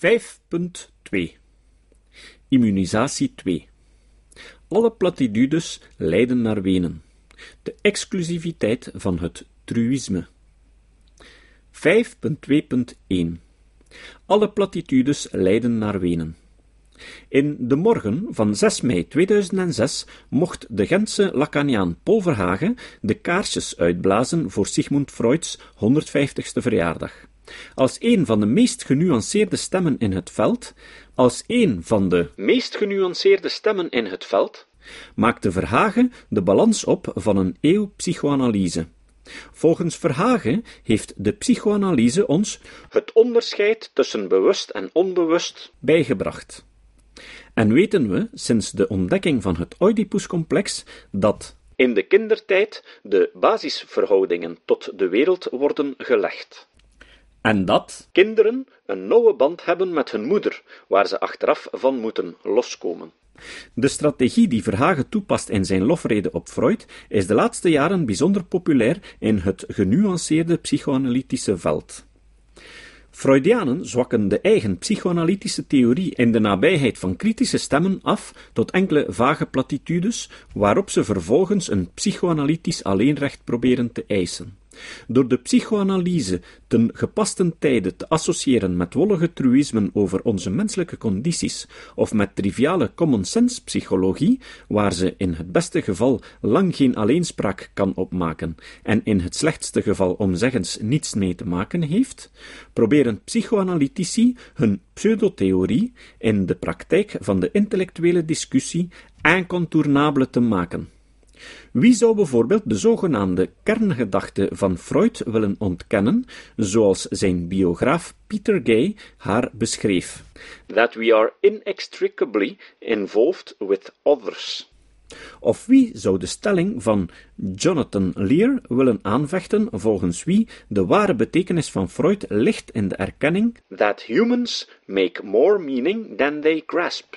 5.2 Immunisatie 2 Alle platitudes leiden naar wenen. De exclusiviteit van het truïsme. 5.2.1 Alle platitudes leiden naar wenen. In de morgen van 6 mei 2006 mocht de Gentse Lacaniaan Paul Verhagen de kaarsjes uitblazen voor Sigmund Freuds 150ste verjaardag. Als een van de meest genuanceerde stemmen in het veld, als een van de meest genuanceerde stemmen in het veld, maakte Verhagen de balans op van een eeuw psychoanalyse. Volgens Verhagen heeft de psychoanalyse ons het onderscheid tussen bewust en onbewust bijgebracht. En weten we, sinds de ontdekking van het Oedipuscomplex, dat in de kindertijd de basisverhoudingen tot de wereld worden gelegd. En dat kinderen een nauwe band hebben met hun moeder, waar ze achteraf van moeten loskomen. De strategie die Verhagen toepast in zijn lofrede op Freud is de laatste jaren bijzonder populair in het genuanceerde psychoanalytische veld. Freudianen zwakken de eigen psychoanalytische theorie in de nabijheid van kritische stemmen af tot enkele vage platitudes, waarop ze vervolgens een psychoanalytisch alleenrecht proberen te eisen. Door de psychoanalyse ten gepaste tijde te associëren met wollige truïsmen over onze menselijke condities of met triviale common sense psychologie, waar ze in het beste geval lang geen alleenspraak kan opmaken en in het slechtste geval omzeggens niets mee te maken heeft, proberen psychoanalytici hun pseudotheorie in de praktijk van de intellectuele discussie incontournable te maken. Wie zou bijvoorbeeld de zogenaamde kerngedachte van Freud willen ontkennen, zoals zijn biograaf Peter Gay haar beschreef? That we are inextricably involved with others. Of wie zou de stelling van Jonathan Lear willen aanvechten, volgens wie de ware betekenis van Freud ligt in de erkenning that humans make more meaning than they grasp?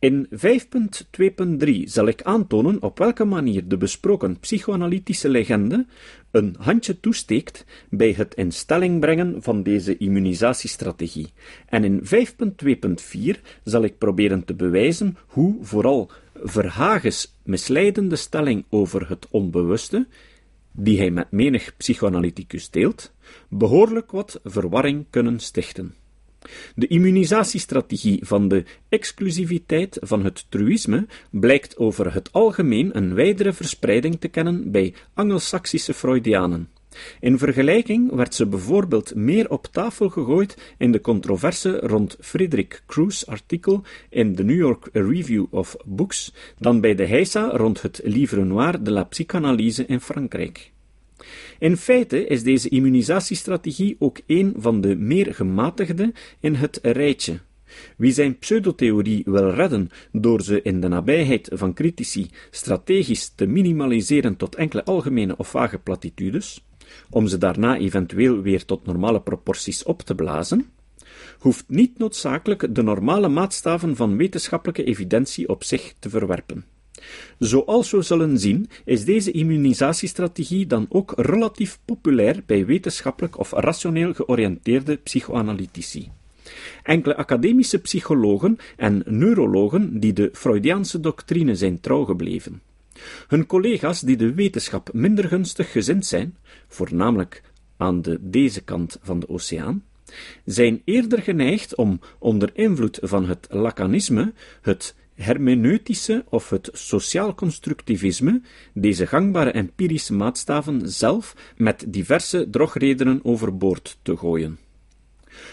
In 5.2.3 zal ik aantonen op welke manier de besproken psychoanalytische legende een handje toesteekt bij het in stelling brengen van deze immunisatiestrategie. En in 5.2.4 zal ik proberen te bewijzen hoe vooral Verhages misleidende stelling over het onbewuste, die hij met menig psychoanalyticus deelt, behoorlijk wat verwarring kunnen stichten. De immunisatiestrategie van de exclusiviteit van het truïsme blijkt over het algemeen een wijdere verspreiding te kennen bij Angelsaksische Freudianen. In vergelijking werd ze bijvoorbeeld meer op tafel gegooid in de controverse rond Friedrich Crews artikel in de New York Review of Books dan bij de heisa rond het Livre Noir de la Psychanalyse in Frankrijk. In feite is deze immunisatiestrategie ook een van de meer gematigde in het rijtje. Wie zijn pseudotheorie wil redden door ze in de nabijheid van critici strategisch te minimaliseren tot enkele algemene of vage platitudes, om ze daarna eventueel weer tot normale proporties op te blazen, hoeft niet noodzakelijk de normale maatstaven van wetenschappelijke evidentie op zich te verwerpen. Zoals we zullen zien, is deze immunisatiestrategie dan ook relatief populair bij wetenschappelijk of rationeel georiënteerde psychoanalytici. Enkele academische psychologen en neurologen die de Freudiaanse doctrine zijn trouw gebleven. Hun collega's die de wetenschap minder gunstig gezind zijn, voornamelijk aan de deze kant van de oceaan, zijn eerder geneigd om onder invloed van het lacanisme het hermeneutische of het sociaal constructivisme deze gangbare empirische maatstaven zelf met diverse drogredenen overboord te gooien.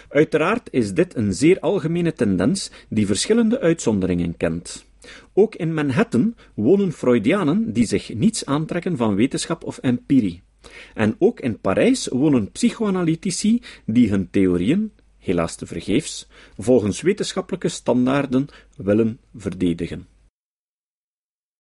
Uiteraard is dit een zeer algemene tendens die verschillende uitzonderingen kent. Ook in Manhattan wonen Freudianen die zich niets aantrekken van wetenschap of empirie. En ook in Parijs wonen psychoanalytici die hun theorieën, helaas te vergeefs, volgens wetenschappelijke standaarden willen verdedigen.